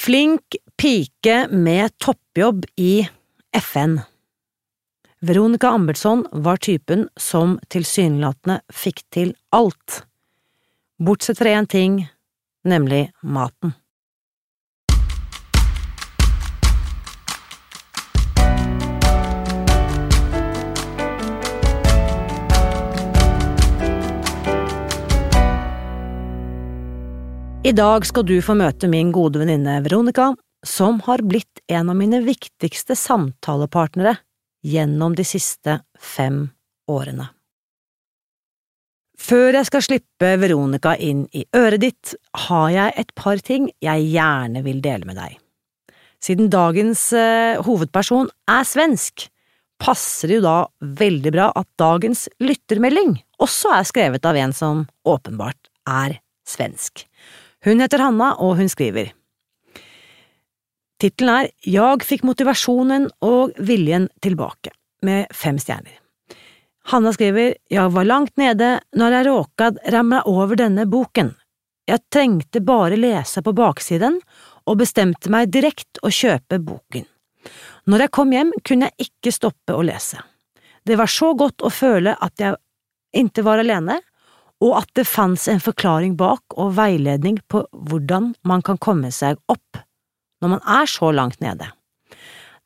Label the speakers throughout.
Speaker 1: Flink pike med toppjobb i FN. Veronica Ambertsson var typen som tilsynelatende fikk til alt, bortsett fra én ting, nemlig maten. I dag skal du få møte min gode venninne Veronica, som har blitt en av mine viktigste samtalepartnere gjennom de siste fem årene. Før jeg skal slippe Veronica inn i øret ditt, har jeg et par ting jeg gjerne vil dele med deg. Siden dagens eh, hovedperson er svensk, passer det jo da veldig bra at dagens lyttermelding også er skrevet av en som åpenbart er svensk. Hun heter Hanna, og hun skriver. Tittelen er Jag fikk motivasjonen og viljen tilbake, med fem stjerner. Hanna skriver Jeg var langt nede når jeg råkad ramla over denne boken. Jeg trengte bare lese på baksiden, og bestemte meg direkte å kjøpe boken. Når jeg kom hjem, kunne jeg ikke stoppe å lese. Det var så godt å føle at jeg ikke var alene, og at det fanns en forklaring bak og veiledning på hvordan man kan komme seg opp når man er så langt nede.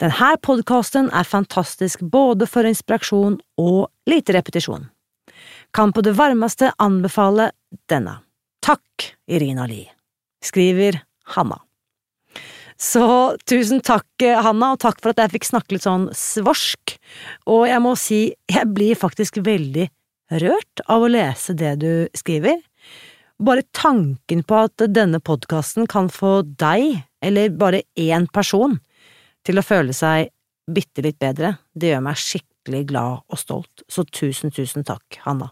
Speaker 1: Denne podkasten er fantastisk både for inspirasjon og lite repetisjon. Kan på det varmeste anbefale denne. Takk, Irina Li, skriver Hanna. Så tusen takk, Hanna, og takk for at jeg fikk snakke litt sånn svorsk, og jeg må si jeg blir faktisk veldig rørt av å lese det du skriver. Bare tanken på at denne podkasten kan få deg, eller bare én person, til å føle seg bitte litt bedre, det gjør meg skikkelig glad og stolt, så tusen, tusen takk, Hanna.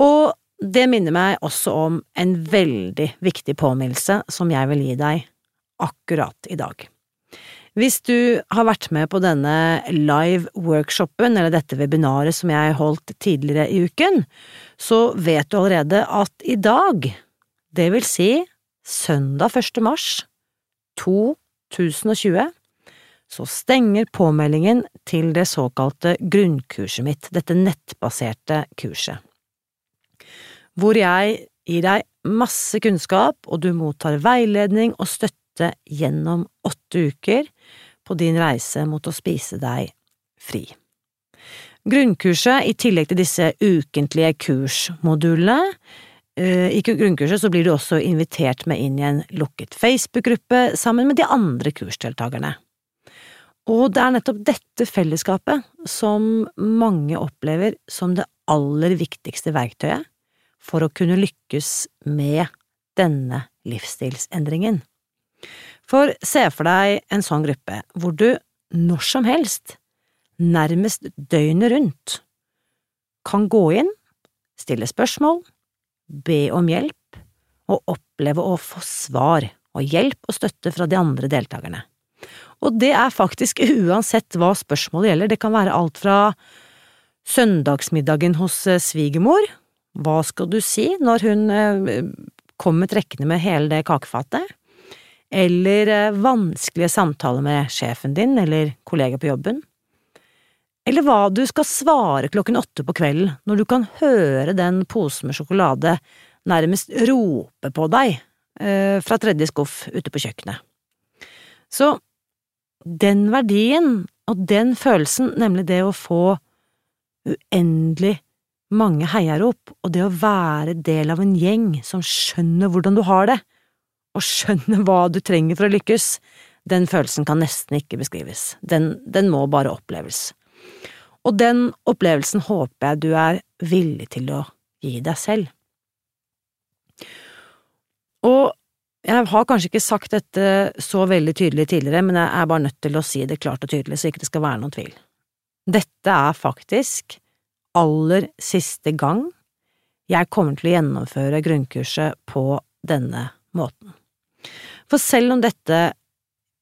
Speaker 1: Og det minner meg også om en veldig viktig påminnelse som jeg vil gi deg akkurat i dag. Hvis du har vært med på denne live-workshopen, eller dette webinaret som jeg holdt tidligere i uken, så vet du allerede at i dag, det vil si søndag 1. mars 2020, så stenger påmeldingen til det såkalte grunnkurset mitt, dette nettbaserte kurset, hvor jeg gir deg masse kunnskap, og du mottar veiledning og støtte gjennom åtte uker på din reise mot å spise deg fri. Grunnkurset, i tillegg til disse ukentlige kursmodulene, eh, i grunnkurset så blir du også invitert med inn i en lukket Facebook-gruppe sammen med de andre kursdeltakerne. Og det er nettopp dette fellesskapet som mange opplever som det aller viktigste verktøyet for å kunne lykkes med denne livsstilsendringen. For se for deg en sånn gruppe hvor du når som helst, nærmest døgnet rundt, kan gå inn, stille spørsmål, be om hjelp og oppleve å få svar og hjelp og støtte fra de andre deltakerne. Og det er faktisk uansett hva spørsmålet gjelder, det kan være alt fra søndagsmiddagen hos eh, svigermor, hva skal du si når hun eh, kommer trekkende med hele det kakefatet, eller eh, vanskelige samtaler med sjefen din eller kollega på jobben, eller hva du skal svare klokken åtte på kvelden når du kan høre den posen med sjokolade nærmest rope på deg eh, fra tredje skuff ute på kjøkkenet. Så den verdien og den følelsen, nemlig det å få uendelig mange heiarop og det å være del av en gjeng som skjønner hvordan du har det, og skjønner hva du trenger for å lykkes, den følelsen kan nesten ikke beskrives. Den, den må bare oppleves. Og den opplevelsen håper jeg du er villig til å gi deg selv. Og jeg har kanskje ikke sagt dette så veldig tydelig tidligere, men jeg er bare nødt til å si det klart og tydelig, så ikke det skal være noen tvil. Dette er faktisk aller siste gang jeg kommer til å gjennomføre grunnkurset på denne måten. For selv om dette,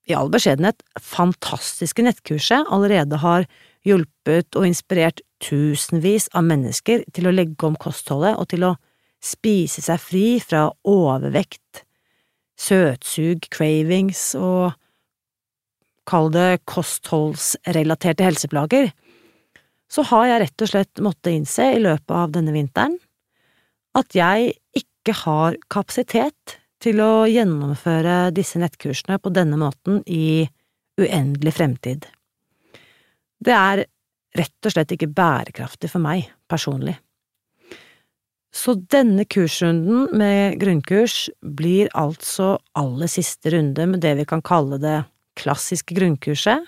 Speaker 1: i all beskjedenhet, fantastiske nettkurset allerede har hjulpet og inspirert tusenvis av mennesker til å legge om kostholdet og til å spise seg fri fra overvekt, søtsug, cravings og kall det kostholdsrelaterte helseplager, så har jeg rett og slett måttet innse i løpet av denne vinteren at jeg ikke har kapasitet til å gjennomføre disse nettkursene på denne måten i uendelig fremtid. Det er rett og slett ikke bærekraftig for meg personlig. Så denne kursrunden med grunnkurs blir altså aller siste runde med det vi kan kalle det klassiske grunnkurset,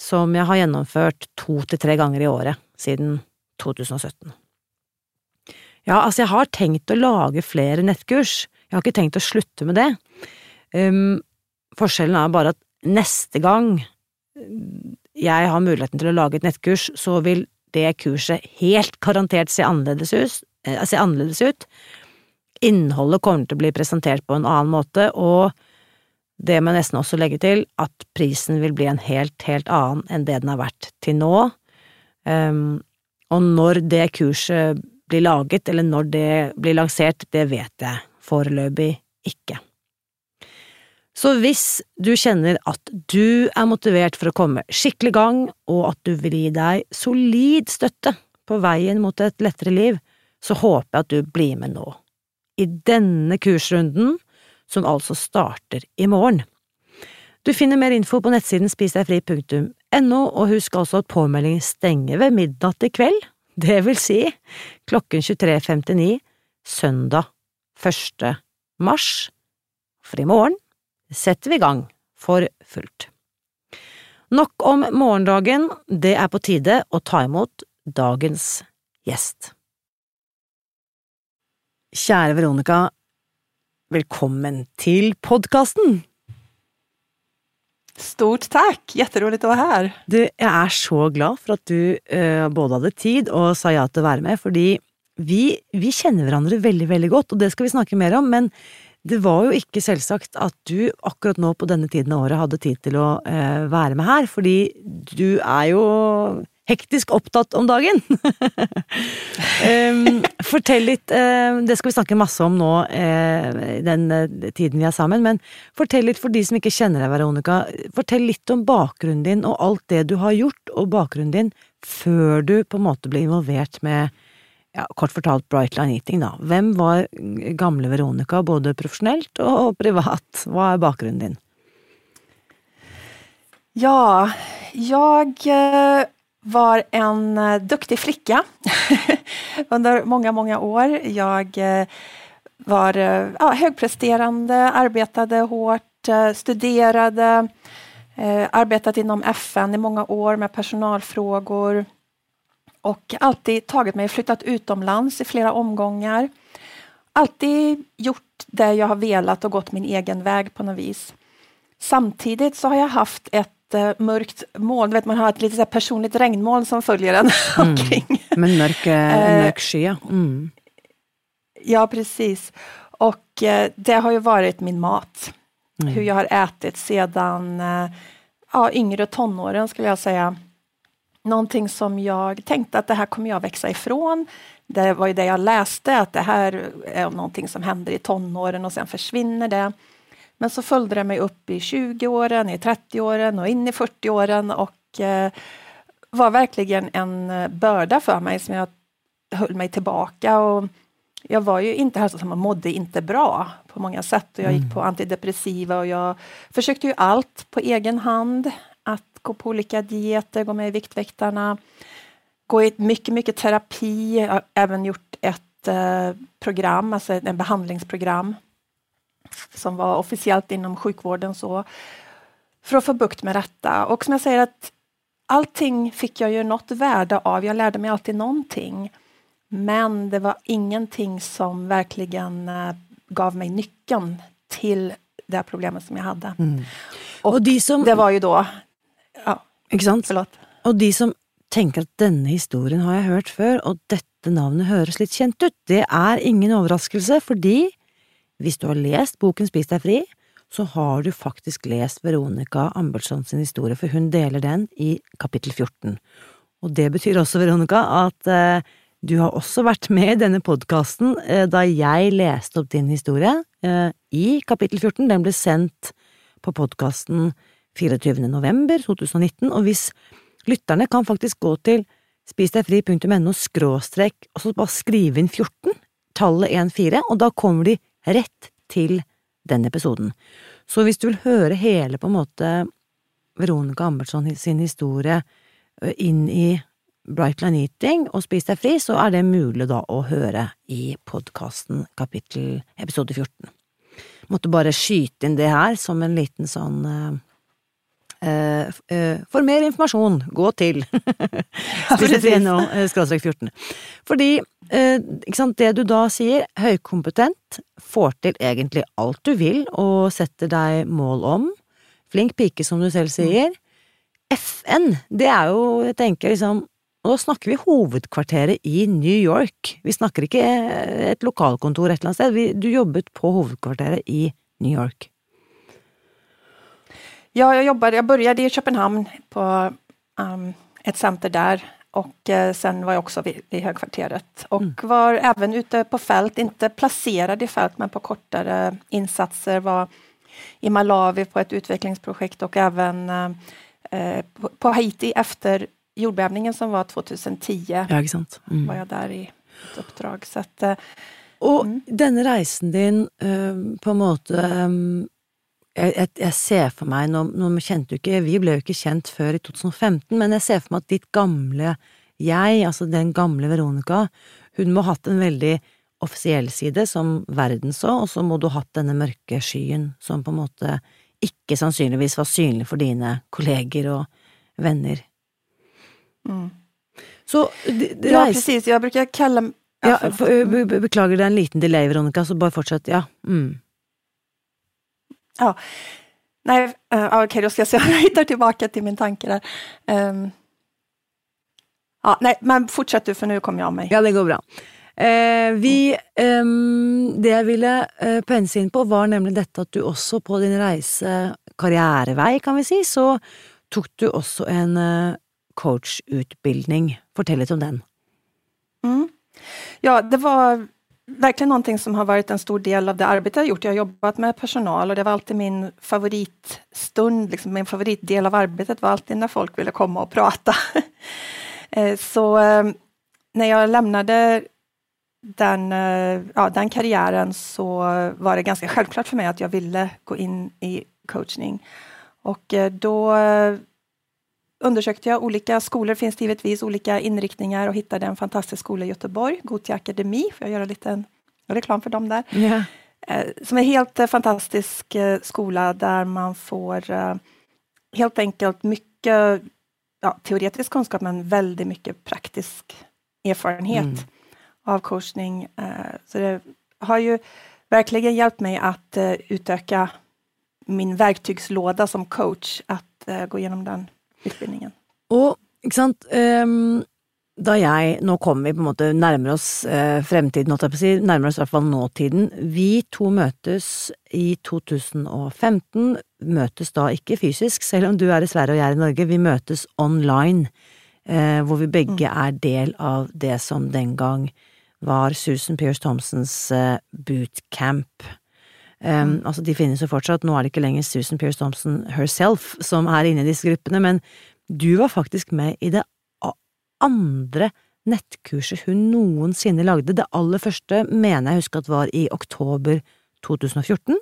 Speaker 1: som jeg har gjennomført to til tre ganger i året siden 2017. Ja, altså, jeg har tenkt å lage flere nettkurs, jeg har ikke tenkt å slutte med det. Um, forskjellen er bare at neste gang jeg har muligheten til å lage et nettkurs, så vil det kurset helt garantert se annerledes ut. Eh, se annerledes ut. Innholdet kommer til å bli presentert på en annen måte, og det må jeg nesten også legge til at prisen vil bli en helt, helt annen enn det den har vært til nå. Um, og når det kurset blir laget, eller når det blir lansert, det vet jeg foreløpig ikke. Så hvis du kjenner at du er motivert for å komme skikkelig i gang, og at du vil gi deg solid støtte på veien mot et lettere liv, så håper jeg at du blir med nå. I denne kursrunden som altså starter i morgen. Du finner mer info på nettsiden spisdegfri.no, og husk altså at påmelding stenger ved midnatt i kveld, det vil si klokken 23.59 søndag 1. mars, for i morgen setter vi i gang for fullt. Nok om morgendagen, det er på tide å ta imot dagens gjest. Kjære Veronica, Velkommen til podkasten!
Speaker 2: Stort takk! Jätteroligt å være her.
Speaker 1: Du, jeg er så glad for at du uh, både hadde tid og sa ja til å være med, fordi vi, vi, kjenner hverandre veldig, veldig godt, og det skal vi snakke mer om, men det var jo ikke selvsagt at du akkurat nå på denne tiden av året hadde tid til å uh, være med her, fordi du er jo hektisk opptatt om dagen. um, fortell litt, uh, det skal vi snakke masse om nå uh, den uh, tiden vi er sammen, men fortell litt for de som ikke kjenner deg, Veronica. Fortell litt om bakgrunnen din og alt det du har gjort, og bakgrunnen din før du på en måte ble involvert med ja, kort fortalt Bright Line Eating, da. Hvem var gamle Veronica, både profesjonelt og privat? Hva er bakgrunnen din?
Speaker 2: Ja, jeg var en uh, duktig flicka under mange, mange år. Jeg uh, var uh, ja, högpresterande, arbetade hårt, studerade, Arbeidet innom FN i mange år med personalfrågor Og alltid tagit meg flyttet utomlands i flere omganger. Alltid gjort det jeg har velat og gått min egen vei på noe vis. Samtidig så har jeg hatt ett mörkt moln. Vet, man har et lite personlig regnmål regnmoln som følger en mm. omkring.
Speaker 1: Men mørk, mørk mörk sky, mm.
Speaker 2: Ja, precis. Och eh, det har ju varit min mat. Mm. Hur jag har ätit sedan eh, ja, yngre tonåren skulle jag säga. Någonting som jag tänkte att det här kommer jag växa ifrån. Det var ju det jag läste, att det här är någonting som händer i tonåren och sen försvinner det. Men så följde det meg opp i 20-åren, i 30-åren og inn i 40-åren Og eh, var virkelig en eh, börda meg mig som jeg holdt meg tilbake. Og jeg var ju inte hälsosam og mådde ikke bra på mange sett. Og jeg gick mm. på antidepressiva og jeg forsøkte jo alt på egen hand. Att gå på olika dieter, gå med i Viktväktarna, gå i mye mycket terapi. Jeg har även gjort et eh, program, alltså en behandlingsprogram som var officiellt inom sjukvården så för att få bukt med detta. Och som jag säger att allting fick jag ju något värde av. Jag lärde mig alltid någonting. Men det var ingenting som verkligen eh, gav mig nyckeln till det problemet som jag hade. Mm. Och, och de som, det var ju då... Ja,
Speaker 1: ikke sant? Förlåt. Og de som tenker at denne historien har jeg hørt før, og dette navnet høres litt kjent ut, det er ingen overraskelse, fordi hvis du har lest boken Spis deg fri, så har du faktisk lest Veronica Ambelsson sin historie, for hun deler den i kapittel 14. Og det betyr også, Veronica, at eh, Du har også vært med i denne podkasten eh, da jeg leste opp din historie eh, i kapittel 14. Den ble sendt på podkasten 24. november 2019, og hvis lytterne kan faktisk gå til spisdegfri.no skråstrek og så bare skrive inn 14, tallet 14, og da kommer de rett til den episoden. Så hvis du vil høre hele på en måte Veronica Ambertsson sin historie eh, inn i Bright Line Eating og Spis deg fri, så er det mulig da å høre i podkasten kapittel episode 14. Måtte bare skyte inn det her som en liten sånn uh, uh, For mer informasjon, gå til spis.no skråstrek 14. Fordi, ikke sant, det du da sier, høykompetent, får til egentlig alt du vil og setter deg mål om, flink pike som du selv sier, FN, det er jo, jeg tenker liksom og da snakker vi hovedkvarteret i New York. Vi snakker ikke et lokalkontor et eller annet sted. Du jobbet på hovedkvarteret i New York.
Speaker 2: Ja, jeg jobbet, jeg började i København, på um, et center där och uh, sen var jag också i høykvarteret. högkvarteret och mm. var även ute på fält, inte placerad i fält men på kortare insatser, var i Malawi på ett utvecklingsprojekt och även eh, på, på Haiti efter jordbävningen som var 2010,
Speaker 1: ja, ikke sant?
Speaker 2: Mm. var jeg der i et oppdrag. Så at, eh,
Speaker 1: og mm. denne reisen din, eh, på en måte um, jeg, jeg, jeg, ser for meg, nå, nå kjente jo ikke Vi ble jo ikke kjent før i 2015, men jeg ser for meg at ditt gamle jeg, altså den gamle Veronica, hun må ha hatt en veldig offisiell side som verden så, og så må du ha hatt denne mørke skyen som på en måte ikke sannsynligvis var synlig for dine kolleger og venner.
Speaker 2: Mm. Så det, Ja, precis. Jeg bruker kalle
Speaker 1: Ja, for, beklager, det er en liten delay, Veronica, så bare fortsett. Ja. Mm.
Speaker 2: Ja. Nej, uh, okej, okay, då ska jag se om jag hittar tillbaka till min tanke där. Um, ja, nej, men fortsätt du, för nu kommer jag av mig.
Speaker 1: Ja, det går bra. Eh, vi, eh, det jeg ville eh, pense inn på, var nemlig dette at du også på din reise, karrierevei, kan vi si, så tok du også en eh, coachutbildning. Fortell litt om den.
Speaker 2: Mm. Ja, det var verkligen någonting som har varit en stor del av det arbete jag gjort. Jag har jobbat med personal och det var alltid min favoritstund, liksom min favoritdel av arbetet var alltid när folk ville komma och prata. Eh, så når när jag lämnade den, eh, ja, den karriären så var det ganska självklart för mig att jag ville gå in i coachning. Och då undersökte jag olika skolor, finns det givetvis olika inriktningar och hittade en fantastisk skola i Göteborg, Gothia Akademi, får jag göra lite reklam för dem där.
Speaker 1: Yeah.
Speaker 2: Som är helt eh, fantastisk eh, skola där man får eh, helt enkelt mycket ja, teoretisk kunskap men väldigt mycket praktisk erfarenhet mm. av coachning. Så det har ju verkligen hjälpt mig att utöka min verktygslåda som coach, att gå igenom den utbildningen.
Speaker 1: Og, ikke sant, um, da jeg Nå kommer vi på en måte nærmer oss uh, fremtiden, holdt jeg på å si, nærmer oss i hvert fall nåtiden. Vi to møtes i 2015, møtes da ikke fysisk, selv om du er i Sverige og jeg er i Norge, vi møtes online, uh, hvor vi begge mm. er del av det som den gang var Susan Pierce Thompsons uh, bootcamp. Um. Altså, de finnes jo fortsatt, nå er det ikke lenger Susan Pierce Thompson herself som er inne i disse gruppene, men du var faktisk med i det andre nettkurset hun noensinne lagde. Det aller første mener jeg husker at var i oktober 2014,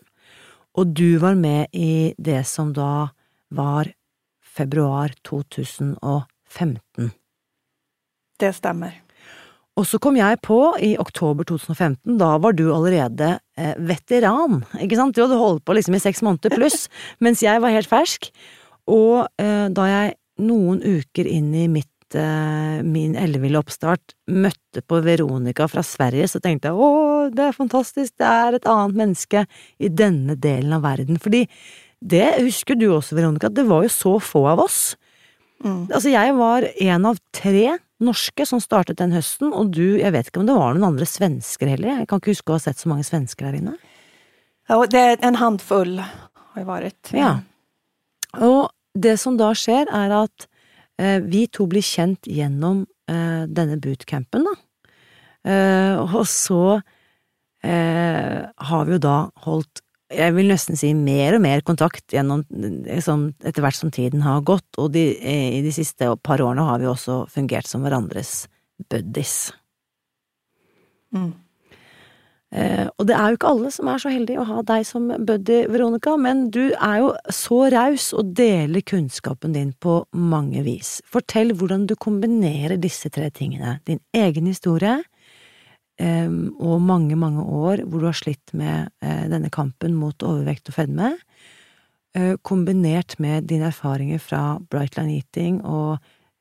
Speaker 1: og du var med i det som da var februar 2015.
Speaker 2: Det stemmer.
Speaker 1: Og så kom jeg på i oktober 2015, da var du allerede eh, veteran, ikke sant, du hadde holdt på liksom i seks måneder pluss, mens jeg var helt fersk, og eh, da jeg noen uker inn i mitt eh, min elleville oppstart møtte på Veronica fra Sverige, så tenkte jeg å, det er fantastisk, det er et annet menneske i denne delen av verden, fordi det husker du også, Veronica, det var jo så få av oss. Mm. Altså, jeg var en av tre norske som startet den høsten, og du, jeg vet ikke om det var noen andre svensker heller, jeg kan ikke huske å ha sett så mange svensker der inne.
Speaker 2: Ja, det er en håndfull har vært.
Speaker 1: Ja. Og det som da skjer, er at eh, vi to blir kjent gjennom eh, denne bootcampen, da. Eh, og så eh, har vi jo da holdt jeg vil nesten si mer og mer kontakt gjennom, etter hvert som tiden har gått, og de, eh, i de siste par årene har vi også fungert som hverandres buddies. Mm. Eh, og det er jo ikke alle som er så heldige å ha deg som buddy, Veronica, men du er jo så raus og deler kunnskapen din på mange vis. Fortell hvordan du kombinerer disse tre tingene, din egen historie, og mange, mange år hvor du har slitt med eh, denne kampen mot overvekt og fedme, eh, kombinert med dine erfaringer fra Brightline Eating og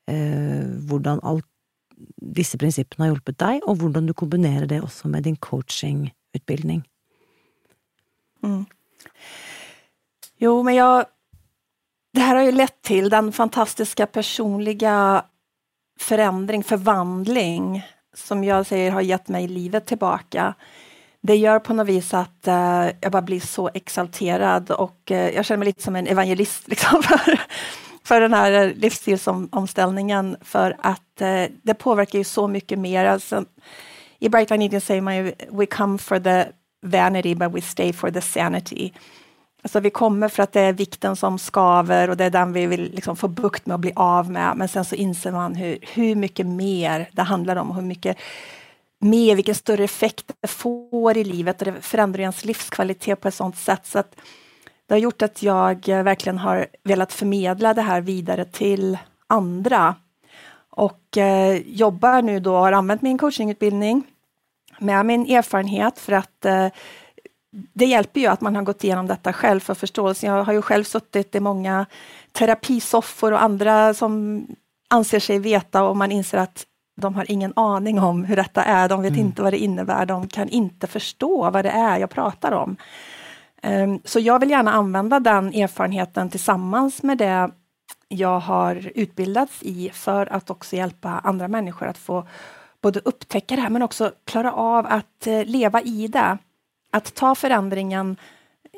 Speaker 1: eh, hvordan alt disse prinsippene har hjulpet deg, og hvordan du kombinerer det også med din coachingutbildning. Mm.
Speaker 2: Jo, men jeg Det her har jo lett til den fantastiske personlige forandring, forvandling, som jeg sier har gitt meg livet tilbake. Det gjør på noe vis at uh, jeg bare blir så exalterad og uh, jeg kjenner meg litt som en evangelist liksom, for, for den her livsstilsomställningen. For at uh, det påvirker jo så mye mer. Alltså, I Bright Line Eating sier man jo we come for the vanity but we stay for the sanity. Alltså vi kommer för att det är vikten som skaver och det är den vi vill liksom få bukt med och bli av med. Men sen så inser man hur mycket mer det handlar om, hur mycket mer, vilken större effekt det får i livet och det förändrar ens livskvalitet på ett sånt sätt. Så att det har gjort att jag verkligen har velat förmedla det här vidare till andra. Och eh, jobbar nu då, har använt min coachingutbildning med min erfarenhet för att eh, det hjelper jo at man har gått gjennom dette selv for forståelse. Jeg har jo selv sittet i mange terapisoffer og andre som anser seg vite, og man innser at de har ingen aning om hvordan dette er. De vet mm. ikke hva det innebærer. De kan ikke forstå hva det er jeg prater om. Um, så jeg vil gjerne anvende den erfarenheten sammen med det jeg har utbildet i, for å også hjelpe andre mennesker å få både oppdage det her, men også klare av å uh, leve i det att ta förändringen,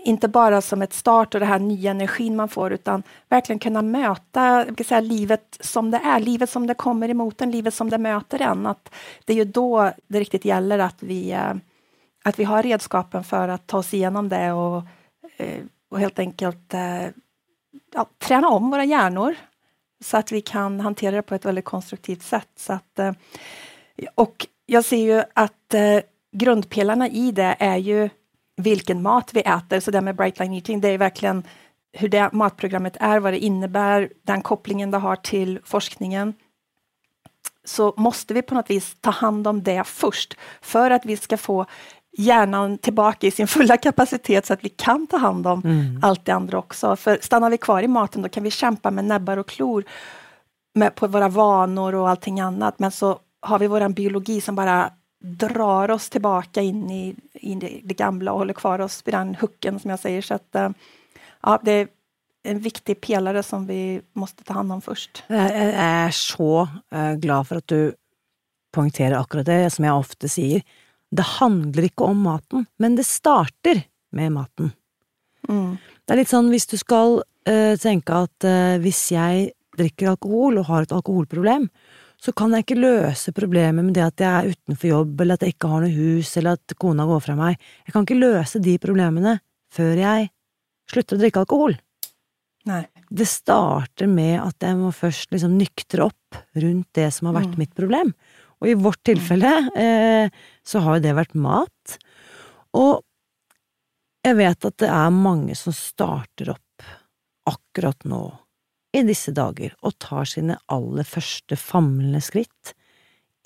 Speaker 2: inte bara som ett start och den här nya energin man får, utan verkligen kunna möta säga, livet som det är, livet som det kommer emot en, livet som det möter en. Att det är ju då det riktigt gäller att vi, eh, att vi har redskapen för att ta oss igenom det och, eh, och helt enkelt eh, ja, träna om våra hjärnor så att vi kan hantera det på ett väldigt konstruktivt sätt. Så att, och jag ser ju att grundpelarna i det är ju vilken mat vi äter, så det med Bright Line Eating, det är verkligen hur det matprogrammet är, vad det innebär, den kopplingen det har till forskningen. Så måste vi på något vis ta hand om det först, för att vi ska få hjärnan tillbaka i sin fulla kapacitet så att vi kan ta hand om mm. allt det andra också. För stannar vi kvar i maten, då kan vi kämpa med näbbar och klor med, på våra vanor och allting annat. Men så har vi vår biologi som bara drar oss tilbake inn i, i det gamle og holder kvar oss i den hooken som jeg sier. Så att, eh, ja, det er en viktig pelare som vi må ta hand om først.
Speaker 1: Jeg er så eh, glad for at du poengterer akkurat det, som jeg ofte sier. Det handler ikke om maten, men det starter med maten. Mm. Det er litt sånn hvis du skal uh, tenke at uh, hvis jeg drikker alkohol og har et alkoholproblem, så kan jeg ikke løse problemet med det at jeg er utenfor jobb, eller at jeg ikke har noe hus, eller at kona går fra meg. Jeg kan ikke løse de problemene før jeg slutter å drikke alkohol.
Speaker 2: Nei.
Speaker 1: Det starter med at jeg må først liksom nyktre opp rundt det som har vært mm. mitt problem. Og i vårt tilfelle eh, så har jo det vært mat. Og jeg vet at det er mange som starter opp akkurat nå i disse dager og tar sine aller første famlende skritt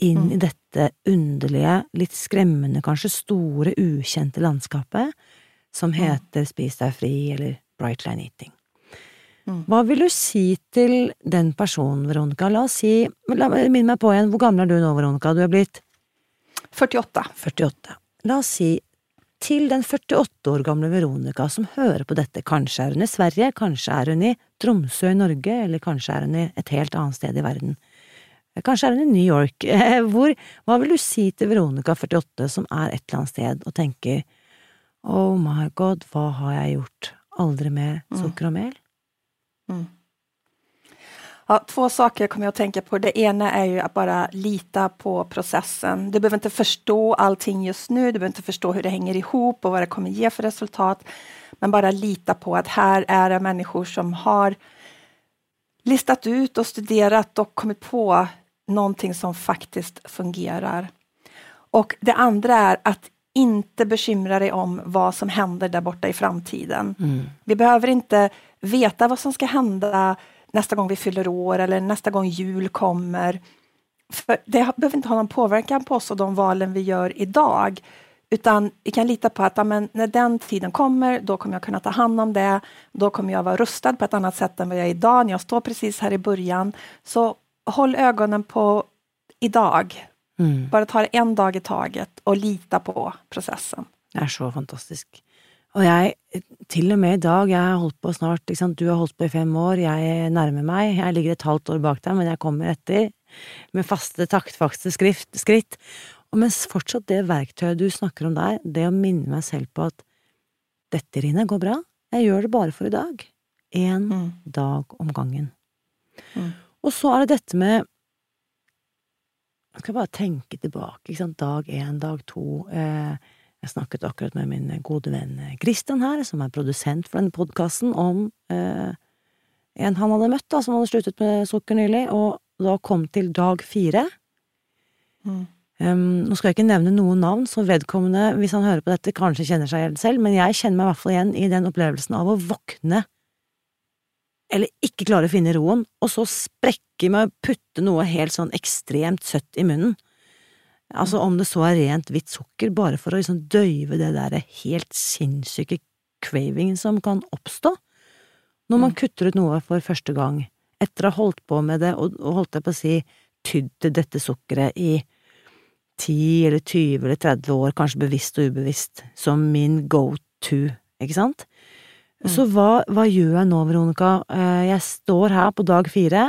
Speaker 1: inn mm. i dette underlige, litt skremmende, kanskje store, ukjente landskapet som mm. heter mm. Spis deg fri eller Bright Line Eating. Mm. Hva vil du si til den personen, Veronica? La oss si, minn meg på igjen, hvor gammel er du nå, Veronica? Du er blitt
Speaker 2: 48.
Speaker 1: 48. La oss si til den 48 år gamle Veronica som hører på dette. Kanskje er hun i Sverige, kanskje er hun i Tromsø i Norge, eller kanskje er hun i et helt annet sted i verden. Kanskje er hun i New York. Hvor, hva vil du si til Veronica 48 som er et eller annet sted og tenker oh my god, hva har jeg gjort? Aldri mer mm. sukker og mel? Mm.
Speaker 2: Ja, två saker kommer jag att tänka på. Det ena är ju att bara lita på processen. Du behöver inte förstå allting just nu, du behöver inte förstå hur det hänger ihop och vad det kommer ge för resultat. Men bara lita på att här är det människor som har listat ut och studerat och kommit på någonting som faktiskt fungerar. Och det andra är att inte bekymra dig om vad som händer där borta i framtiden. Mm. Vi behöver inte veta vad som ska hända nästa gång vi fyller år eller nästa gång jul kommer. För det behöver inte ha någon påverkan på oss och de valen vi gör idag. Utan vi kan lita på att amen, när den tiden kommer, då kommer jag kunna ta hand om det. Då kommer jag vara rustad på ett annat sätt än vad jag är idag, när jag står precis här i början. Så håll ögonen på idag. Mm. Bara ta det en dag i taget og lita på prosessen.
Speaker 1: Det er så fantastisk. Og jeg, til og med i dag, jeg har holdt på snart, ikke sant, du har holdt på i fem år, jeg nærmer meg, jeg ligger et halvt år bak deg, men jeg kommer etter, med faste, taktfaste skritt. Og mens fortsatt det verktøyet du snakker om der, det å minne meg selv på at dette, Rine, går bra, jeg gjør det bare for i dag. Én mm. dag om gangen. Mm. Og så er det dette med Jeg skal bare tenke tilbake, ikke sant, dag én, dag to. Eh, jeg snakket akkurat med min gode venn Christian her, som er produsent for denne podkasten, om eh, en han hadde møtt, da, som hadde sluttet med sukker nylig, og da kom til dag fire. Mm. Um, nå skal jeg ikke nevne noen navn, så vedkommende, hvis han hører på dette, kanskje kjenner seg igjen selv, men jeg kjenner meg i hvert fall igjen i den opplevelsen av å våkne, eller ikke klare å finne roen, og så sprekke med å putte noe helt sånn ekstremt søtt i munnen. Altså om det så er rent hvitt sukker, bare for å liksom døyve det derre helt sinnssyke cravingen som kan oppstå når man mm. kutter ut noe for første gang, etter å ha holdt på med det og, og holdt jeg på å si tydd til dette sukkeret i ti eller tyve eller 30 år, kanskje bevisst og ubevisst, som min go to, ikke sant? Mm. Så hva, hva gjør jeg nå, Veronica? Eh, jeg står her på dag fire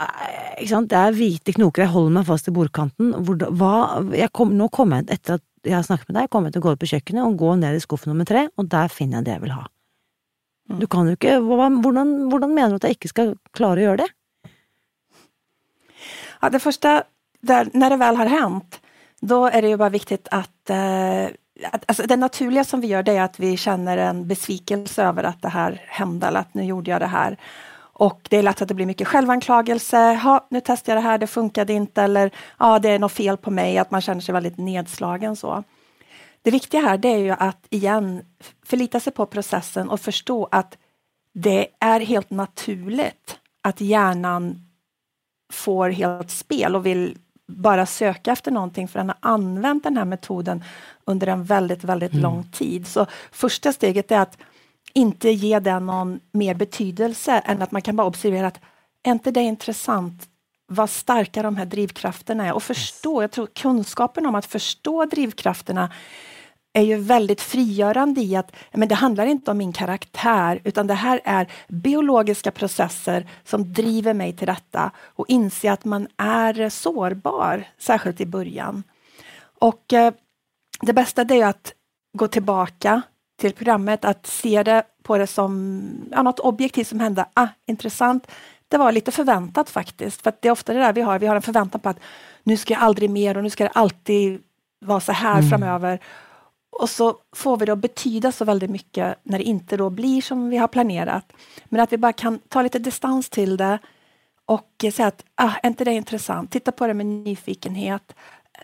Speaker 1: det er hvite knoker, jeg holder meg fast i bordkanten. Hva, kom, nå kommer jeg, etter at jeg har snakket med deg, kommer jeg til å gå ut på kjøkkenet og gå ned i skuff nummer tre, og der finner jeg det jeg vil ha. Mm. Du kan jo ikke, hvordan, hvordan mener du at jeg ikke skal klare å gjøre det?
Speaker 2: Ja, det første, der, når det vel har hendt, da er det jo bare viktig at uh, altså, det naturlige som vi gjør, det er at vi kjenner en besvikelse over at det her hendte, eller at nå gjorde jeg det her. Och det är lätt att det blir mycket självanklagelse. Ha, nu testar jag det här, det funkade inte. Eller ja, det är något fel på mig. Att man känner sig väldigt nedslagen. så. Det viktiga här det är ju att igen förlita sig på processen och förstå att det är helt naturligt att hjärnan får helt spel och vill bara söka efter någonting för den har använt den här metoden under en väldigt, väldigt mm. lång tid. Så första steget är att inte ge den någon mer betydelse än att man kan bara observera att är inte det intressant vad starka de här drivkrafterna är och förstå, jag tror kunskapen om att förstå drivkrafterna är ju väldigt frigörande i att men det handlar inte om min karaktär utan det här är biologiska processer som driver mig till detta och inse att man är sårbar, särskilt i början. Och eh, det bästa det är att gå tillbaka till programmet, att se det på det som ja, något objektivt som hände. Ah, intressant. Det var lite förväntat faktiskt, för det är ofta det där vi har. Vi har en förväntan på att nu ska jag aldrig mer och nu ska det alltid vara så här mm. framöver. Och så får vi det att betyda så väldigt mycket när det inte då blir som vi har planerat. Men att vi bara kan ta lite distans till det och säga att ah, är inte det intressant? Titta på det med nyfikenhet.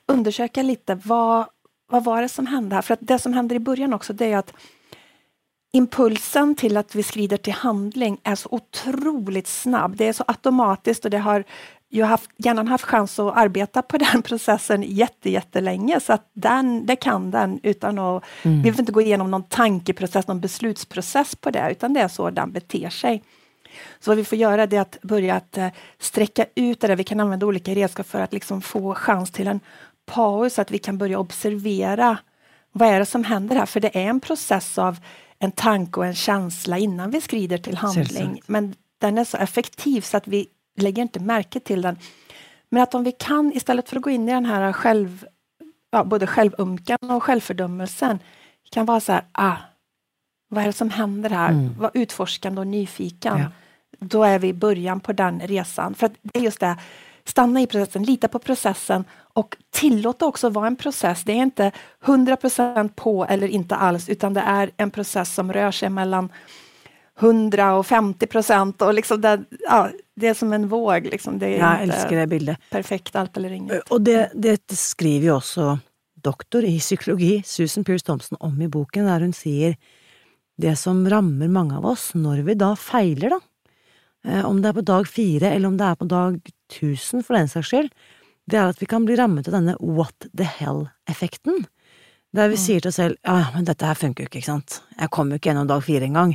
Speaker 2: Undersöka lite vad, vad var det som hände här? För att det som händer i början också, det är att impulsen till att vi skrider till handling är så otroligt snabb. Det är så automatiskt och det har ju haft, hjärnan haft chans att arbeta på den processen jätte, jättelänge, så att den, det kan den utan att... Mm. Vi behöver inte gå igenom någon tankeprocess, någon beslutsprocess på det, utan det är så den beter sig. Så vad vi får göra det är att börja att eh, sträcka ut det där. Vi kan använda olika redskap för att liksom få chans till en paus, så att vi kan börja observera vad är det som händer här? För det är en process av en tanke og en känsla innan vi skrider til handling. Men den er så effektiv så at vi lägger ikke merke til den. Men att om vi kan, istället for å gå inn i den här själv, ja, både självumkan og självfördömelsen, kan være så här, ah, vad är det som händer her? Mm. Var utforskende og nyfiken. Ja. er är vi i början på den resan. För det är just det, stanna i processen, lita på processen och tillåta också vara en process. Det är inte 100% på eller inte alls, utan det är en process som rör sig mellan 100 och 50 procent. Och liksom det, ja, det är som en våg. Liksom. Det är
Speaker 1: Jeg elsker det bildet.
Speaker 2: perfekt alt eller inget.
Speaker 1: Og det, det skriver jo også doktor i psykologi, Susan Pierce Thompson, om i boken, der hun sier det som rammer mange av oss når vi da feiler, da, eh, om det er på dag fire eller om det er på dag tusen for den saks skyld, det er at vi kan bli rammet av denne what the hell-effekten. Der vi sier til oss selv ja, men dette her funker jo ikke, ikke sant, jeg kommer jo ikke gjennom dag fire engang,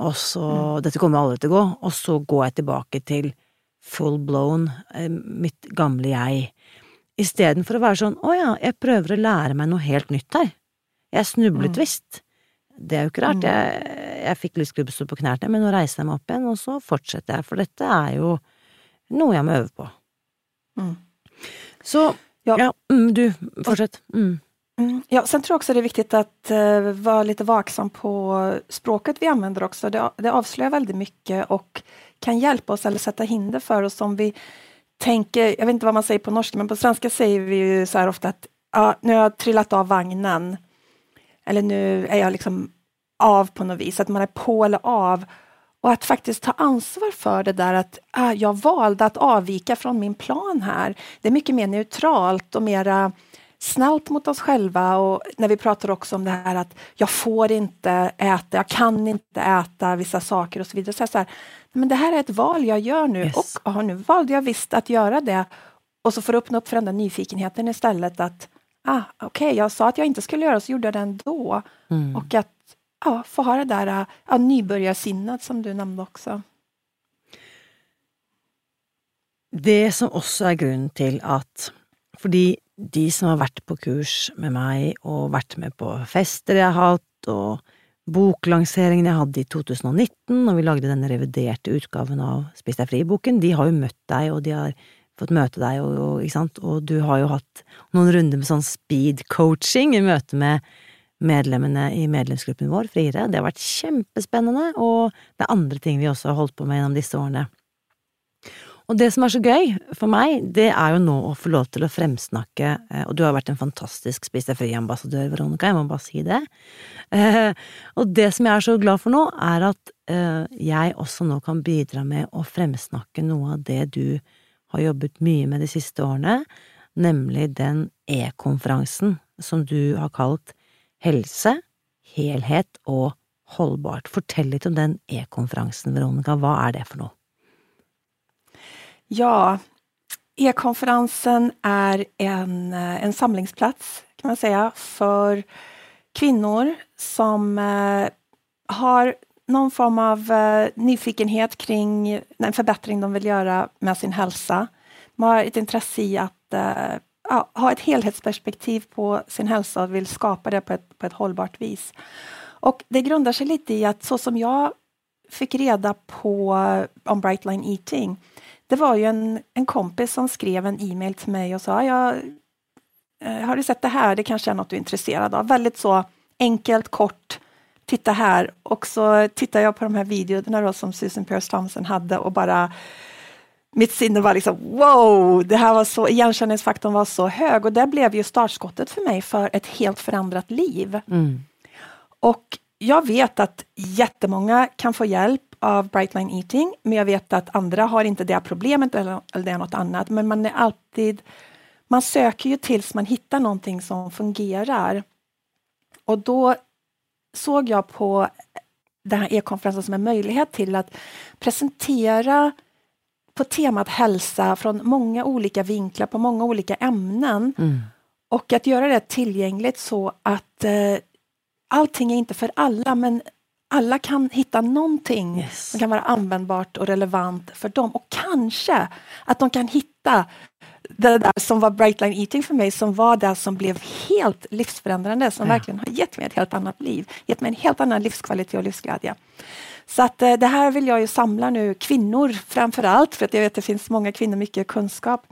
Speaker 1: og så, dette kommer aldri til å gå, og så går jeg tilbake til full blown, eh, mitt gamle jeg, istedenfor å være sånn å ja, jeg prøver å lære meg noe helt nytt her, jeg snublet visst, det er jo ikke rart, jeg, jeg fikk lystgrubbestol på knærne, men nå reiser jeg meg opp igjen, og så fortsetter jeg, for dette er jo noe jeg må øve på.
Speaker 2: Mm.
Speaker 1: Så,
Speaker 2: Ja.
Speaker 1: ja, mm, du, fortsett. Mm.
Speaker 2: Mm. Ja, sen tror jag också det är viktigt att uh, vara lite vaksam på språket vi använder också. Det, det avslöjar väldigt mycket och kan hjälpa oss eller sätta hinder för oss om vi tänker, jag vet inte vad man säger på norska, men på svenska säger vi ju så här ofta att ja, nu har jag trillat av vagnen. Eller nu är jag liksom av på något vis, att man är på eller av. Och att faktiskt ta ansvar för det där att ah, jag valde att avvika från min plan här. Det är mycket mer neutralt och mera snällt mot oss själva och när vi pratar också om det här att jag får inte äta, jag kan inte äta vissa saker och så vidare. Så, så här, men det här är ett val jag gör nu
Speaker 1: Yes.
Speaker 2: och aha, nu valde jag visst att göra det. Och så får du öppna upp för den där nyfikenheten istället att ah, okej, jag sa att jag inte skulle göra så gjorde jag det ändå.
Speaker 1: Mm.
Speaker 2: Och att ja, få ha det där ja, nybörjarsinnet som du nämnde også.
Speaker 1: Det som også er grunnen til at Fordi de som har vært på kurs med meg og vært med på fester jeg har hatt, og boklanseringen jeg hadde i 2019, når vi lagde denne reviderte utgaven av Spis deg fri-boken, de har jo møtt deg, og de har fått møte deg, og, og, og du har jo hatt noen runder med sånn speed coaching i møte med medlemmene i medlemsgruppen vår, Friere. Det har vært kjempespennende, og det er andre ting vi også har holdt på med gjennom disse årene. Og det som er så gøy for meg, det er jo nå å få lov til å fremsnakke, eh, og du har vært en fantastisk Spis deg fri-ambassadør, Veronica, jeg må bare si det. Eh, Og det som jeg er så glad for nå, er at eh, jeg også nå kan bidra med å fremsnakke noe av det du har jobbet mye med de siste årene, nemlig den e-konferansen som du har kalt Helse, helhet og holdbart. Fortell litt om den e-konferansen, Veronica, hva er det for noe?
Speaker 2: Ja, e-konferansen er en, eh, en samlingsplats kan man si, for kvinnor som eh, har noen form av eh, nyfikenhet kring en forbedring de vil gjøre med sin helse. De har et interesse i at ja, ha ett helhetsperspektiv på sin hälsa och vill skapa det på ett, på ett hållbart vis. Och det grundar sig lite i att så som jag fick reda på eh, om Brightline Eating det var ju en, en kompis som skrev en e-mail till mig och sa jag, eh, Har du sett det här? Det kanske är något du är intresserad av. Väldigt så enkelt, kort. Titta här. Och så tittar jag på de här videorna som Susan Pearce Thompson hade och bara mitt sinne var liksom wow, det här var så, igenkänningsfaktorn var så hög och det blev ju startskottet för mig för ett helt förändrat liv.
Speaker 1: Mm.
Speaker 2: Och jag vet att jättemånga kan få hjälp av Brightline Eating, men jag vet att andra har inte det problemet eller, eller det är något annat. Men man är alltid, man söker ju tills man hittar någonting som fungerar. Och då såg jag på den här e-konferensen som en möjlighet till att presentera på temat hälsa från många olika vinklar, på många olika ämnen.
Speaker 1: Mm.
Speaker 2: Och att göra det tillgängligt så att eh, allting är inte för alla, men alla kan hitta någonting
Speaker 1: Yes.
Speaker 2: som kan vara användbart och relevant för dem. Och kanske att de kan hitta det där som var Brightline Eating för mig, som var det som blev helt livsförändrande, som
Speaker 1: Ja.
Speaker 2: verkligen har gett mig ett helt annat liv, gett mig en helt annan livskvalitet och livsglädje. Så att eh, det här vill jag ju samla nu, kvinnor framför allt, för att jag vet att det finns många kvinnor, mycket kunskap,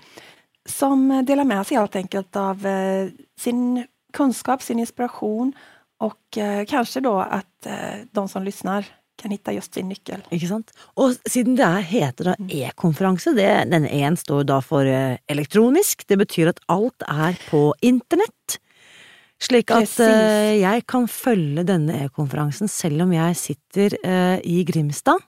Speaker 2: som deler delar med sig helt enkelt av eh, sin kunskap, sin inspiration och eh, kanskje da at eh, de som lyssnar kan hitta just sin nyckel.
Speaker 1: Ikke sant? Og siden det er, heter da e-konferanse, denne e-en står da for eh, elektronisk, det betyr at alt er på internett. Slik at uh, jeg kan følge denne e-konferansen selv om jeg sitter uh, i Grimstad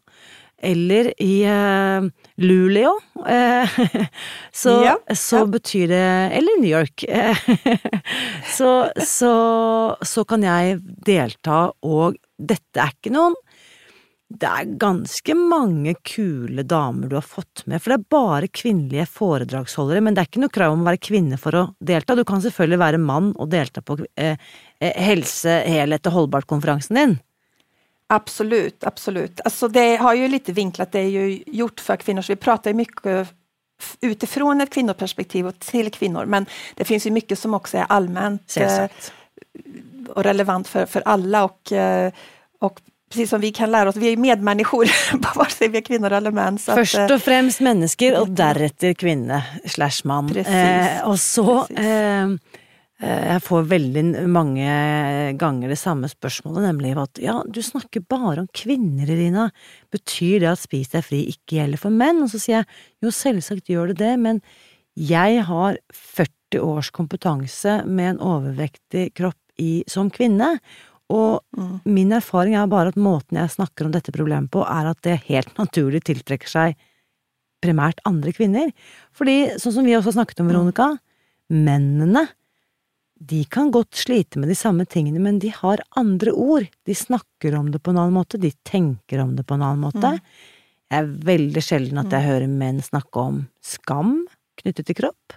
Speaker 1: eller i uh, Luleå, så, ja, så betyr det Eller New York. så, så, så kan jeg delta, og dette er ikke noen det er ganske mange kule damer du har fått med, for det er bare kvinnelige foredragsholdere, men det er ikke noe krav om å være kvinne for å delta. Du kan selvfølgelig være mann og delta på eh, eh helse, helhet og holdbart-konferansen din.
Speaker 2: Absolutt, absolutt. Alltså det har jo litt vinklet, det er jo gjort for kvinner, så vi prater mye utifrån et kvinnoperspektiv og til kvinner, men det finnes jo mye som også er allmänt eh, og relevant for, for alle. Og, eh, og precis som vi kan lære oss, vi er jo medmänniskor, vare vi er kvinner eller menn.
Speaker 1: Først og fremst mennesker, og deretter kvinne slash mann. Eh, og så eh, eh, Jeg får veldig mange ganger det samme spørsmålet, nemlig at ja, du snakker bare om kvinner, Irina. Betyr det at Spis deg fri ikke gjelder for menn? Og så sier jeg jo, selvsagt gjør det det, men jeg har 40 års kompetanse med en overvektig kropp i, som kvinne, og mm. min erfaring er bare at måten jeg snakker om dette problemet på, er at det helt naturlig tiltrekker seg primært andre kvinner. Fordi, sånn som vi også har snakket om, mm. Veronica, mennene, de kan godt slite med de samme tingene, men de har andre ord. De snakker om det på en annen måte, de tenker om det på en annen måte. Mm. Det er veldig sjelden at jeg mm. hører menn snakke om skam knyttet til kropp.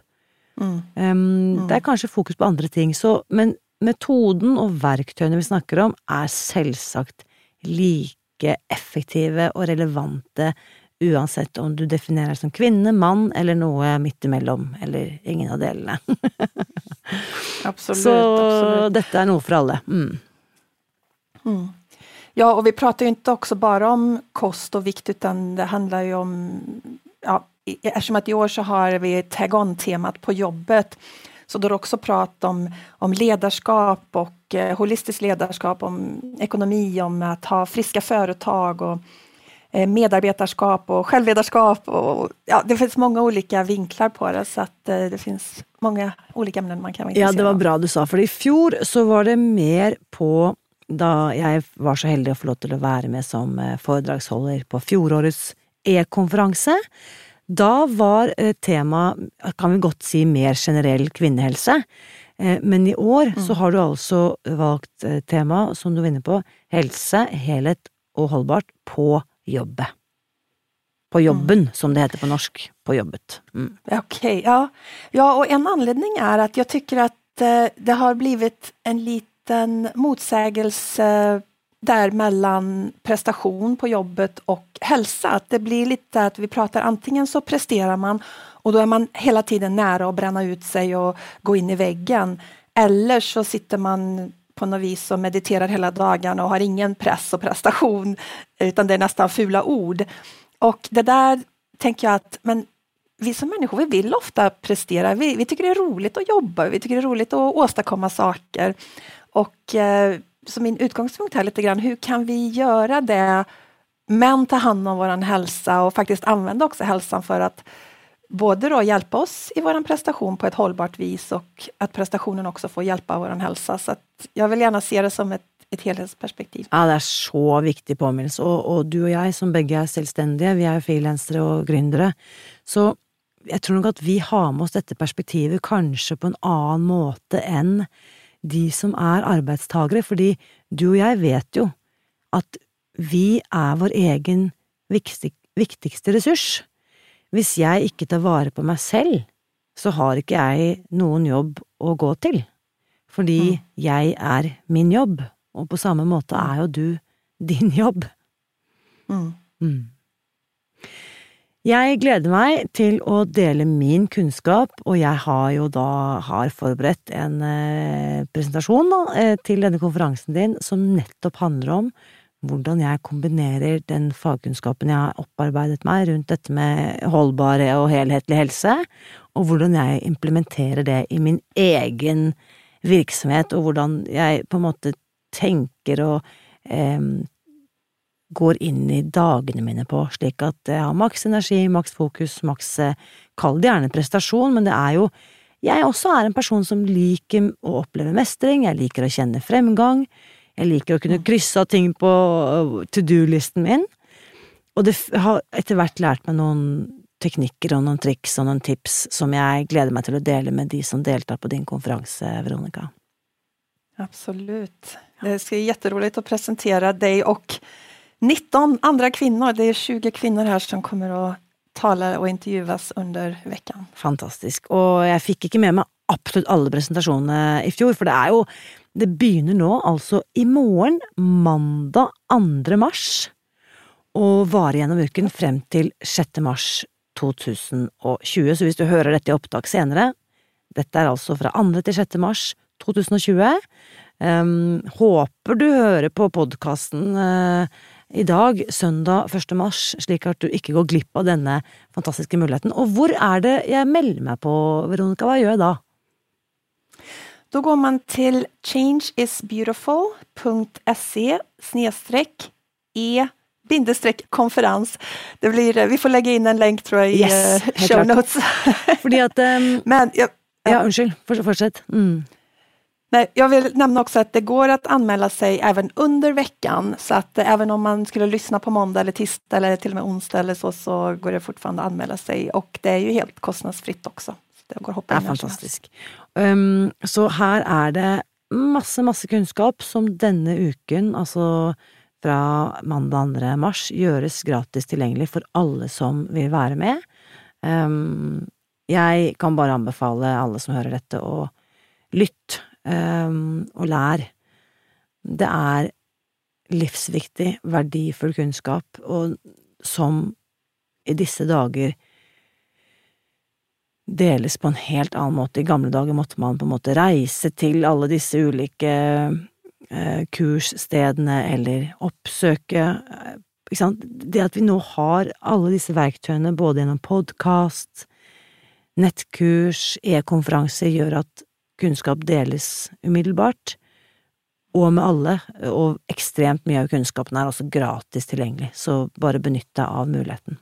Speaker 1: Mm. Um, det er kanskje fokus på andre ting, så, men Metoden og verktøyene vi snakker om, er selvsagt like effektive og relevante uansett om du definerer deg som kvinne, mann eller noe midt imellom, eller ingen av delene.
Speaker 2: absolutt,
Speaker 1: Så
Speaker 2: absolutt.
Speaker 1: dette er noe for alle. Mm.
Speaker 2: Mm. Ja, og vi prater jo ikke også bare om kost og vikt, utan det handler jo om ja, Eftersom at i år så har vi tag on-temat på jobbet, så da er det også prat om, om lederskap og holistisk lederskap, om ekonomi, om å ha friske företag och eh, medarbetarskap och självledarskap. Och, ja, det finns många olika vinklar på det, så att eh, det finns många olika ämnen man kan vara
Speaker 1: intresserad av. Ja, det var bra du sa, for i fjor så var det mer på da jeg var så heldig å få lov til å være med som eh, foredragsholder på fjorårets e-konferanse. Da var eh, temaet, kan vi godt si, mer generell kvinnehelse. Eh, men i år mm. så har du altså valgt eh, tema, som du var inne på, helse, helhet og holdbart på jobbet. På jobben, mm. som det heter på norsk. På jobbet.
Speaker 2: Mm. Okej, ja. ja. og en anledning er at jeg tycker at det har blivit en liten motsägelse där mellan prestation på jobbet och hälsa. Att det blir lite att vi pratar antingen så presterar man och då är man hela tiden nära att bränna ut sig och gå in i väggen. Eller så sitter man på något vis som mediterar hela dagarna och har ingen press och prestation utan det är nästan fula ord. Och det där tänker jag att men vi som människor vi vill ofta prestera. Vi, vi tycker det är roligt att jobba, vi tycker det är roligt att åstadkomma saker. Och eh, så min utgångspunkt här lite grann, hur kan vi göra det men ta hand om vår hälsa och faktiskt använda också hälsan för att både då hjälpa oss i vår prestation på ett hållbart vis och att prestationen också får hjälpa vår hälsa. Så jeg vil gjerne se det som ett, et helhetsperspektiv.
Speaker 1: Ja, det er så viktig påminnelse. Og, og, du og jeg, som begge er selvstendige, vi er jo frilansere og gründere, så jeg tror nok at vi har med oss dette perspektivet kanskje på en annen måte enn de som er arbeidstagere, fordi du og jeg vet jo at vi er vår egen viktigste ressurs. Hvis jeg ikke tar vare på meg selv, så har ikke jeg noen jobb å gå til, fordi mm. jeg er min jobb, og på samme måte er jo du din jobb. Mm. Mm. Jeg gleder meg til å dele min kunnskap, og jeg har jo da har forberedt en eh, presentasjon da, eh, til denne konferansen din som nettopp handler om hvordan jeg kombinerer den fagkunnskapen jeg har opparbeidet meg rundt dette med holdbare og helhetlig helse, og hvordan jeg implementerer det i min egen virksomhet, og hvordan jeg på en måte tenker og eh, går inn i dagene mine på, slik at jeg har maks energi, maks fokus, maks Kall det gjerne prestasjon, men det er jo Jeg også er en person som liker å oppleve mestring, jeg liker å kjenne fremgang, jeg liker å kunne krysse av ting på eh, to do-listen min, og det har etter hvert lært meg noen teknikker og noen triks og noen tips som jeg gleder meg til å dele med de som deltar på din konferanse, Veronica.
Speaker 2: Absolutt. Det skal bli jätteroligt å presentere deg og 19 andre kvinner. Det er 20 kvinner her som kommer å tale og intervjues under uka.
Speaker 1: Fantastisk. Og jeg fikk ikke med meg absolutt alle presentasjonene i fjor, for det er jo Det begynner nå, altså i morgen, mandag 2. mars, og varer gjennom uken frem til 6. mars 2020. Så hvis du hører dette i opptak senere, dette er altså fra 2. til 6. mars 2020. Um, håper du hører på podkasten uh, i dag, søndag 1. mars, slik at du ikke går glipp av denne fantastiske muligheten. Og hvor er det jeg melder meg på, Veronica? Hva gjør jeg da?
Speaker 2: Då går man til changeisbeautiful.se e bindestreck konferens. Det blir, vi får legge inn en lenk, tror jeg, i
Speaker 1: Yes,
Speaker 2: eh,
Speaker 1: helt
Speaker 2: show notes.
Speaker 1: Fordi at um,
Speaker 2: Men ja,
Speaker 1: Ja, unnskyld. Fortsett. Mm.
Speaker 2: nej, jag vill nämna också att det går att anmäla sig även under veckan. Så att even även om man skulle lyssna på måndag eller tisdag eller till och med onsdag eller så, så går det fortfarande att anmäla sig. Och det är ju helt kostnadsfritt också. Det
Speaker 1: er fantastisk. Um, så her er det masse, masse kunnskap som denne uken, altså fra mandag 2. mars, gjøres gratis tilgjengelig for alle som vil være med. Um, jeg kan bare anbefale alle som hører dette, å lytte um, og lære. Det er livsviktig, verdifull kunnskap, og som i disse dager deles på en helt annen måte. I gamle dager måtte man på en måte reise til alle disse ulike eh, kursstedene eller oppsøke eh, ikke sant? Det at vi nå har alle disse verktøyene både gjennom podkast, nettkurs, e-konferanser, gjør at kunnskap deles umiddelbart, og med alle, og ekstremt mye av kunnskapen er også gratis tilgjengelig, så bare benytt deg av muligheten.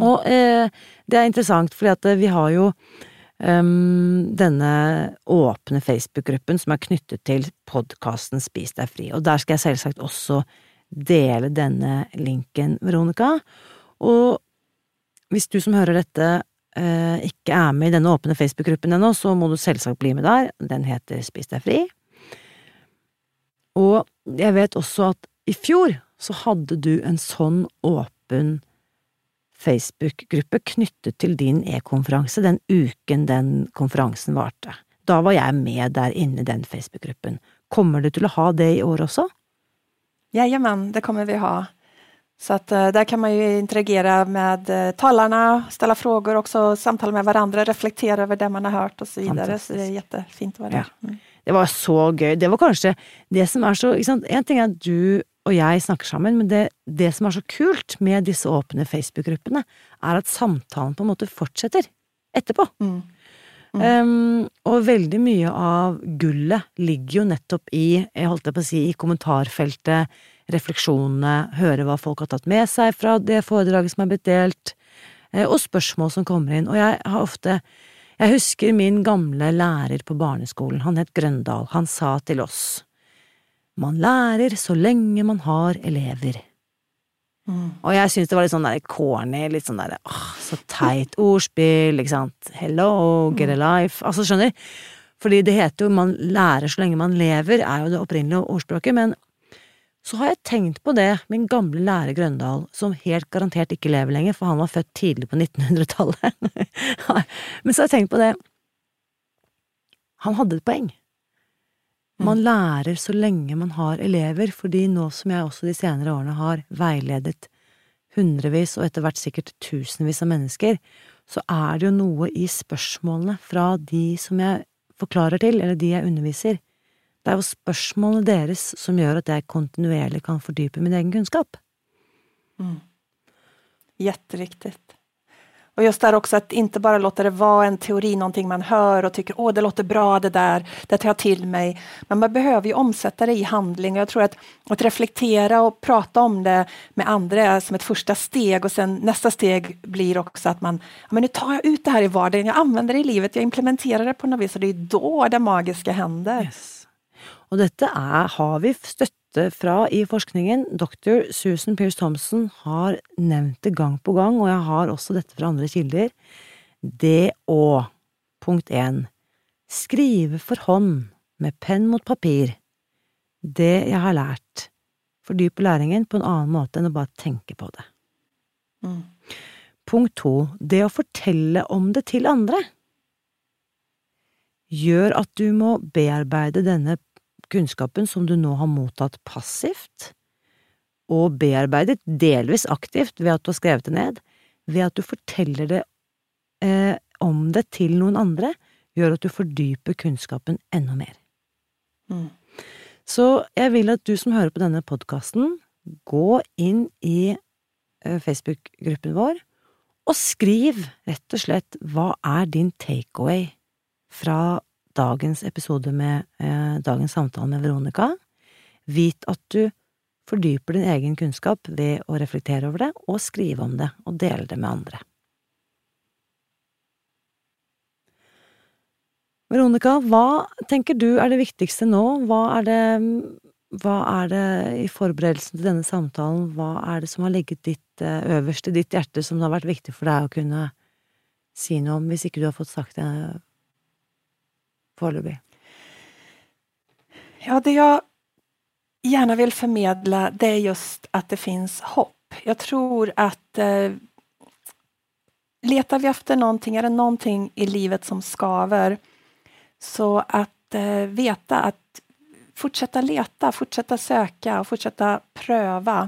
Speaker 1: Og eh, det er interessant, fordi at vi har jo um, denne åpne Facebook-gruppen som er knyttet til podkasten Spis deg fri, og der skal jeg selvsagt også dele denne linken, Veronica. Og hvis du som hører dette eh, ikke er med i denne åpne Facebook-gruppen ennå, så må du selvsagt bli med der. Den heter Spis deg fri. Og jeg vet også at i fjor så hadde du en sånn åpen Facebook-gruppe knyttet til din e-konferanse den uken den konferansen varte. Da var jeg med der inne i den Facebook-gruppen. Kommer du til å ha det i år også?
Speaker 2: Jajamän, det kommer vi ha. Så att der kan man ju interagera med talerne, talarna, ställa frågor också, samtale med hverandre, reflektere over det man har hørt og så vidare. Så det er jättefint å være der. Mm.
Speaker 1: Det var så gøy. Det var kanskje det som er så? En ting er at du og jeg snakker sammen, men det, det som er så kult med disse åpne Facebook-gruppene, er at samtalen på en måte fortsetter etterpå.
Speaker 2: Mm.
Speaker 1: Um, og veldig mye av gullet ligger jo nettopp i, jeg holdt på å si, i kommentarfeltet, refleksjonene, høre hva folk har tatt med seg fra det foredraget som er blitt delt, eh, og spørsmål som kommer inn. Og jeg har ofte Jeg husker min gamle lærer på barneskolen, han het Grøndal, han sa til oss Man lærer så lenge man har elever.
Speaker 2: Mm.
Speaker 1: Og jeg syns det var litt sånn der corny, litt sånn der åh, så teit ordspill, ikke sant, hello, get a life, altså skjønner, fordi det heter jo man lærer så lenge man lever, er jo det opprinnelige ordspråket, men så har jeg tenkt på det, min gamle lærer Grøndal, som helt garantert ikke lever lenger, for han var født tidlig på 1900-tallet, men så har jeg tenkt på det, han hadde et poeng. Man lærer så lenge man har elever, fordi nå som jeg også de senere årene har veiledet hundrevis og etter hvert sikkert tusenvis av mennesker, så er det jo noe i spørsmålene fra de som jeg forklarer til, eller de jeg underviser. Det er jo spørsmålene deres som gjør at jeg kontinuerlig kan fordype min egen kunnskap.
Speaker 2: Mm. Jätteriktigt. Och just där också att inte bara låta det vara en teori, någonting man hör och tycker åh det låter bra det där, det tar jag till mig. Men man behöver ju omsätta det i handling och jag tror att, att reflektera och prata om det med andra är som ett första steg och sen nästa steg blir också att man, men nu tar jag ut det här i vardagen, jag använder det i livet, jag implementerar det på något vis och det är då det magiska händer.
Speaker 1: Yes. Og dette er, har vi støtte fra i forskningen. Dr. Susan Pearce Thompson har nevnt det gang på gang, og jeg har også dette fra andre kilder. Det å, punkt én, skrive for hånd, med penn mot papir. Det jeg har lært, Fordype læringen på en annen måte enn å bare tenke på det.
Speaker 2: Mm.
Speaker 1: Punkt to, det å fortelle om det til andre gjør at du må bearbeide denne kunnskapen som du nå har mottatt passivt, og bearbeidet delvis aktivt ved at du har skrevet det ned, ved at du forteller det eh, om det til noen andre, gjør at du fordyper kunnskapen enda mer.
Speaker 2: Mm.
Speaker 1: Så jeg vil at du som hører på denne podkasten, gå inn i eh, Facebook-gruppen vår og skriv rett og slett hva er din takeaway fra dagens episode med eh, dagens samtale med Veronica. Vit at du fordyper din egen kunnskap ved å reflektere over det og skrive om det og dele det med andre. Veronica, hva tenker du er det viktigste nå? Hva er det, hva er det i forberedelsen til denne samtalen, hva er det som har ligget ditt eh, øverst i ditt hjerte som det har vært viktig for deg å kunne si noe om, hvis ikke du har fått sagt det foreløpig?
Speaker 2: Ja, det jeg gjerne vil formidle, det er just at det fins hopp. Jeg tror at eh, leter vi efter noe, er det noe i livet som skaver, så at eh, veta at fortsette lete, fortsette søke, fortsette prøve.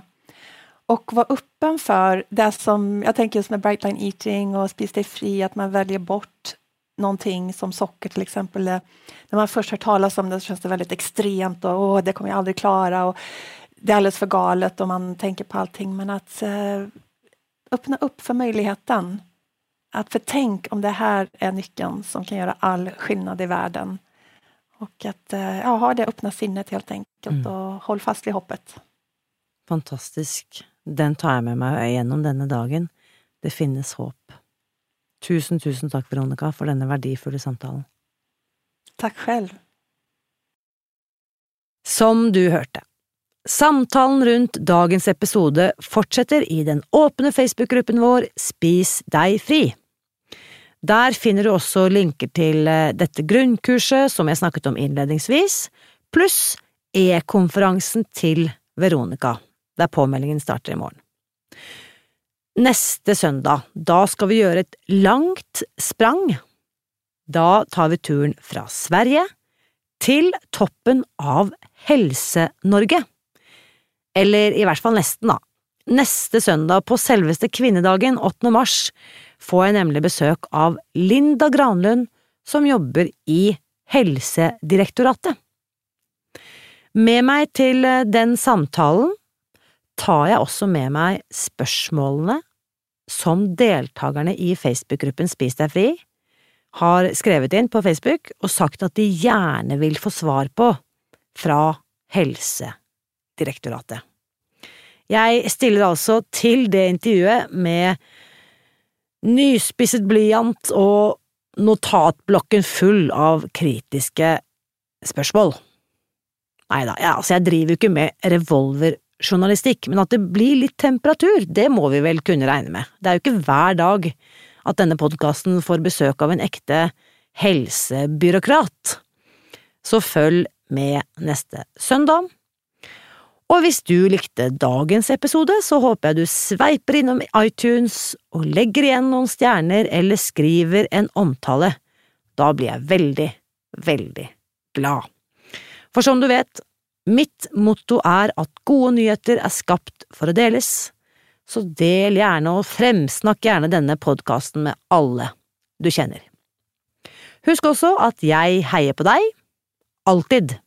Speaker 2: Og være vara for det som, jeg tenker just med Bright Line Eating og Spis deg fri, at man velger bort någonting som socker till exempel. När man först hör talas om det så känns det väldigt extremt och åh, det kommer jag aldrig klara. Och det är alldeles för galet och man tänker på allting. Men att eh, öppna upp för möjligheten. Att för tänk om det här är nyckeln som kan göra all skillnad i världen. Och att eh, ja, ha det öppna sinnet helt enkelt
Speaker 1: Mm.
Speaker 2: och håll fast vid hoppet.
Speaker 1: Fantastisk. Den tar jeg med meg gjennom denne dagen. Det finnes håp. Tusen, tusen takk, Veronica, for denne verdifulle samtalen.
Speaker 2: Takk selv.
Speaker 1: Som du hørte. Samtalen rundt dagens episode fortsetter i den åpne Facebook-gruppen vår Spis deg fri. Der finner du også linker til eh, dette grunnkurset som jeg snakket om innledningsvis, pluss e-konferansen til Veronica, der påmeldingen starter i morgen. Neste søndag, da skal vi gjøre et langt sprang. Da tar vi turen fra Sverige til toppen av Helse-Norge. Eller i hvert fall nesten, da. Neste søndag, på selveste kvinnedagen, 8. mars, får jeg nemlig besøk av Linda Granlund, som jobber i Helsedirektoratet. Med meg til eh, den samtalen tar jeg også med meg spørsmålene som deltakerne i Facebook-gruppen Spis deg fri har skrevet inn på Facebook og sagt at de gjerne vil få svar på fra Helsedirektoratet. Jeg stiller altså til det intervjuet med nyspisset blyant og notatblokken full av kritiske spørsmål. Nei da, ja, altså jeg driver jo ikke med revolverjournalistikk, men at det blir litt temperatur, det må vi vel kunne regne med. Det er jo ikke hver dag at denne podkasten får besøk av en ekte helsebyråkrat. Så følg med neste søndag. Og hvis du likte dagens episode, så håper jeg du sveiper innom iTunes og legger igjen noen stjerner eller skriver en omtale. Da blir jeg veldig, veldig glad. For som du vet, mitt motto er at gode nyheter er skapt for å deles, så del gjerne og fremsnakk gjerne denne podkasten med alle du kjenner. Husk også at jeg heier på deg, alltid.